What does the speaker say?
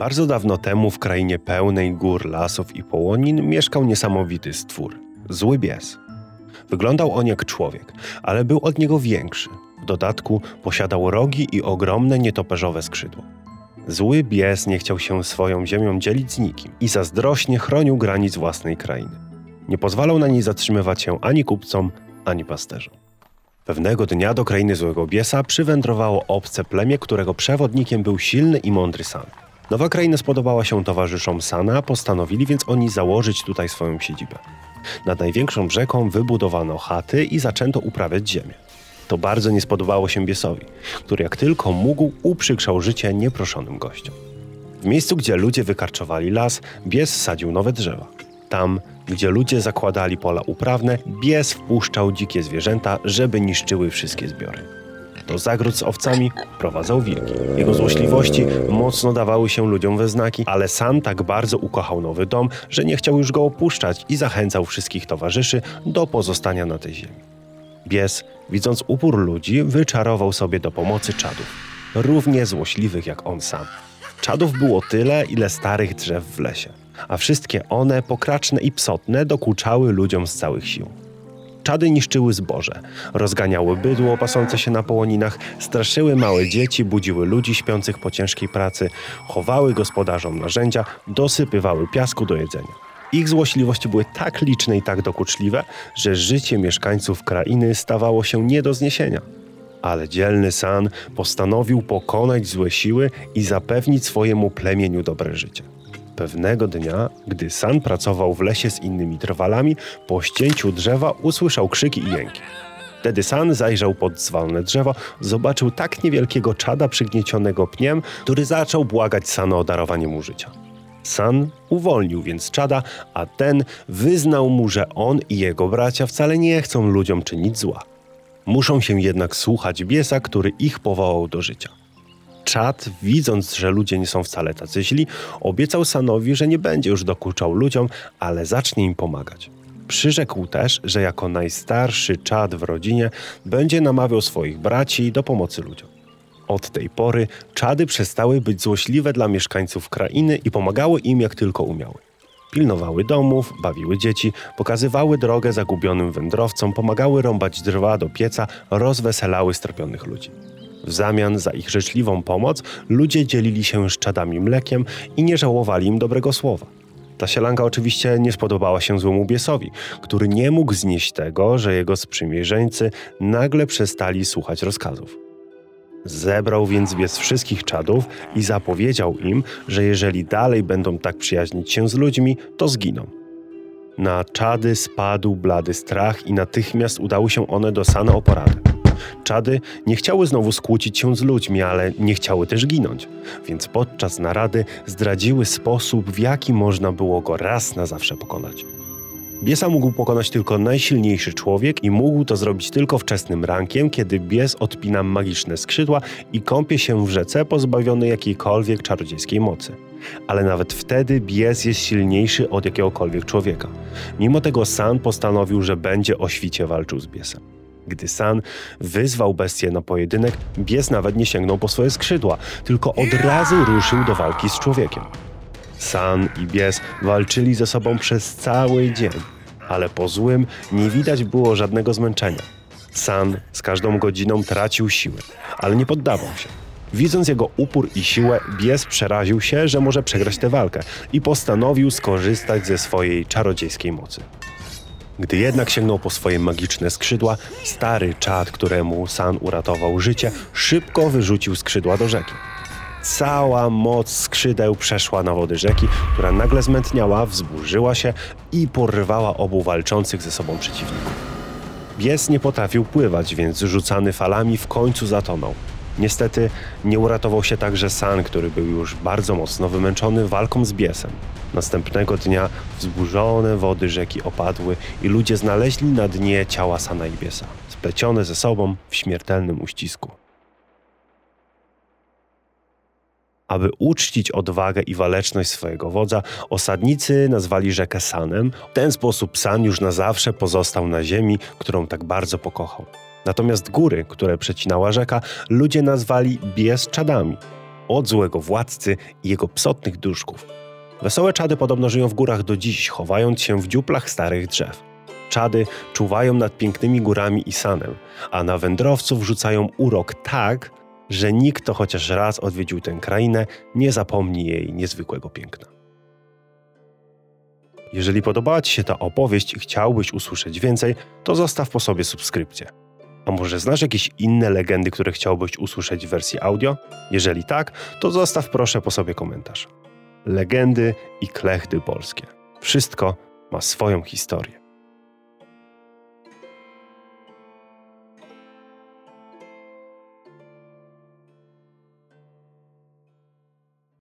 Bardzo dawno temu w krainie pełnej gór, lasów i połonin mieszkał niesamowity stwór zły bies. Wyglądał on jak człowiek, ale był od niego większy. W dodatku posiadał rogi i ogromne nietoperzowe skrzydła. Zły bies nie chciał się swoją ziemią dzielić z nikim i zazdrośnie chronił granic własnej krainy. Nie pozwalał na niej zatrzymywać się ani kupcom, ani pasterzom. Pewnego dnia do krainy złego biesa przywędrowało obce plemię, którego przewodnikiem był silny i mądry San. Nowa kraina spodobała się towarzyszom Sana, postanowili więc oni założyć tutaj swoją siedzibę. Nad największą rzeką wybudowano chaty i zaczęto uprawiać ziemię. To bardzo nie spodobało się Biesowi, który jak tylko mógł uprzykrzał życie nieproszonym gościom. W miejscu, gdzie ludzie wykarczowali las, Bies sadził nowe drzewa. Tam, gdzie ludzie zakładali pola uprawne, Bies wpuszczał dzikie zwierzęta, żeby niszczyły wszystkie zbiory. Do zagród z owcami prowadzał wilki. Jego złośliwości mocno dawały się ludziom we znaki, ale sam tak bardzo ukochał nowy dom, że nie chciał już go opuszczać i zachęcał wszystkich towarzyszy do pozostania na tej ziemi. Bies, widząc upór ludzi, wyczarował sobie do pomocy czadów, równie złośliwych jak on sam. Czadów było tyle, ile starych drzew w lesie, a wszystkie one, pokraczne i psotne, dokuczały ludziom z całych sił. Czady niszczyły zboże, rozganiały bydło pasące się na połoninach, straszyły małe dzieci, budziły ludzi śpiących po ciężkiej pracy, chowały gospodarzom narzędzia, dosypywały piasku do jedzenia. Ich złośliwości były tak liczne i tak dokuczliwe, że życie mieszkańców krainy stawało się nie do zniesienia. Ale dzielny San postanowił pokonać złe siły i zapewnić swojemu plemieniu dobre życie. Pewnego dnia, gdy San pracował w lesie z innymi trwalami, po ścięciu drzewa usłyszał krzyki i jęki. Wtedy San zajrzał pod zwalne drzewo, zobaczył tak niewielkiego czada przygniecionego pniem, który zaczął błagać Sana o darowanie mu życia. San uwolnił więc czada, a ten wyznał mu, że on i jego bracia wcale nie chcą ludziom czynić zła. Muszą się jednak słuchać biesa, który ich powołał do życia. Czad, widząc, że ludzie nie są wcale tacy źli, obiecał Sanowi, że nie będzie już dokuczał ludziom, ale zacznie im pomagać. Przyrzekł też, że jako najstarszy czad w rodzinie będzie namawiał swoich braci do pomocy ludziom. Od tej pory czady przestały być złośliwe dla mieszkańców krainy i pomagały im jak tylko umiały. Pilnowały domów, bawiły dzieci, pokazywały drogę zagubionym wędrowcom, pomagały rąbać drwa do pieca, rozweselały strapionych ludzi. W zamian za ich życzliwą pomoc ludzie dzielili się z czadami mlekiem i nie żałowali im dobrego słowa. Ta sielanka oczywiście nie spodobała się złemu biesowi, który nie mógł znieść tego, że jego sprzymierzeńcy nagle przestali słuchać rozkazów. Zebrał więc bies wszystkich czadów i zapowiedział im, że jeżeli dalej będą tak przyjaźnić się z ludźmi, to zginą. Na czady spadł blady strach i natychmiast udały się one do Sana o poradę. Czady nie chciały znowu skłócić się z ludźmi, ale nie chciały też ginąć, więc podczas narady zdradziły sposób, w jaki można było go raz na zawsze pokonać. Biesa mógł pokonać tylko najsilniejszy człowiek i mógł to zrobić tylko wczesnym rankiem, kiedy bies odpina magiczne skrzydła i kąpie się w rzece pozbawiony jakiejkolwiek czarodziejskiej mocy. Ale nawet wtedy bies jest silniejszy od jakiegokolwiek człowieka. Mimo tego San postanowił, że będzie o świcie walczył z biesem. Gdy San wyzwał bestię na pojedynek, bies nawet nie sięgnął po swoje skrzydła, tylko od razu ruszył do walki z człowiekiem. San i bies walczyli ze sobą przez cały dzień, ale po złym nie widać było żadnego zmęczenia. San z każdą godziną tracił siły, ale nie poddawał się. Widząc jego upór i siłę, bies przeraził się, że może przegrać tę walkę i postanowił skorzystać ze swojej czarodziejskiej mocy. Gdy jednak sięgnął po swoje magiczne skrzydła, stary czad, któremu San uratował życie, szybko wyrzucił skrzydła do rzeki. Cała moc skrzydeł przeszła na wody rzeki, która nagle zmętniała, wzburzyła się i porywała obu walczących ze sobą przeciwników. Bies nie potrafił pływać, więc rzucany falami w końcu zatonął. Niestety nie uratował się także San, który był już bardzo mocno wymęczony walką z biesem. Następnego dnia wzburzone wody rzeki opadły i ludzie znaleźli na dnie ciała Sana i biesa, splecione ze sobą w śmiertelnym uścisku. Aby uczcić odwagę i waleczność swojego wodza, osadnicy nazwali rzekę Sanem. W ten sposób San już na zawsze pozostał na ziemi, którą tak bardzo pokochał. Natomiast góry, które przecinała rzeka, ludzie nazwali Bieszczadami. od złego władcy i jego psotnych duszków. Wesołe czady podobno żyją w górach do dziś, chowając się w dziuplach starych drzew. Czady czuwają nad pięknymi górami i sanem, a na wędrowców rzucają urok tak, że nikt, kto chociaż raz odwiedził tę krainę, nie zapomni jej niezwykłego piękna. Jeżeli podobała Ci się ta opowieść i chciałbyś usłyszeć więcej, to zostaw po sobie subskrypcję. A może znasz jakieś inne legendy, które chciałbyś usłyszeć w wersji audio? Jeżeli tak, to zostaw proszę po sobie komentarz. Legendy i klechdy polskie. Wszystko ma swoją historię.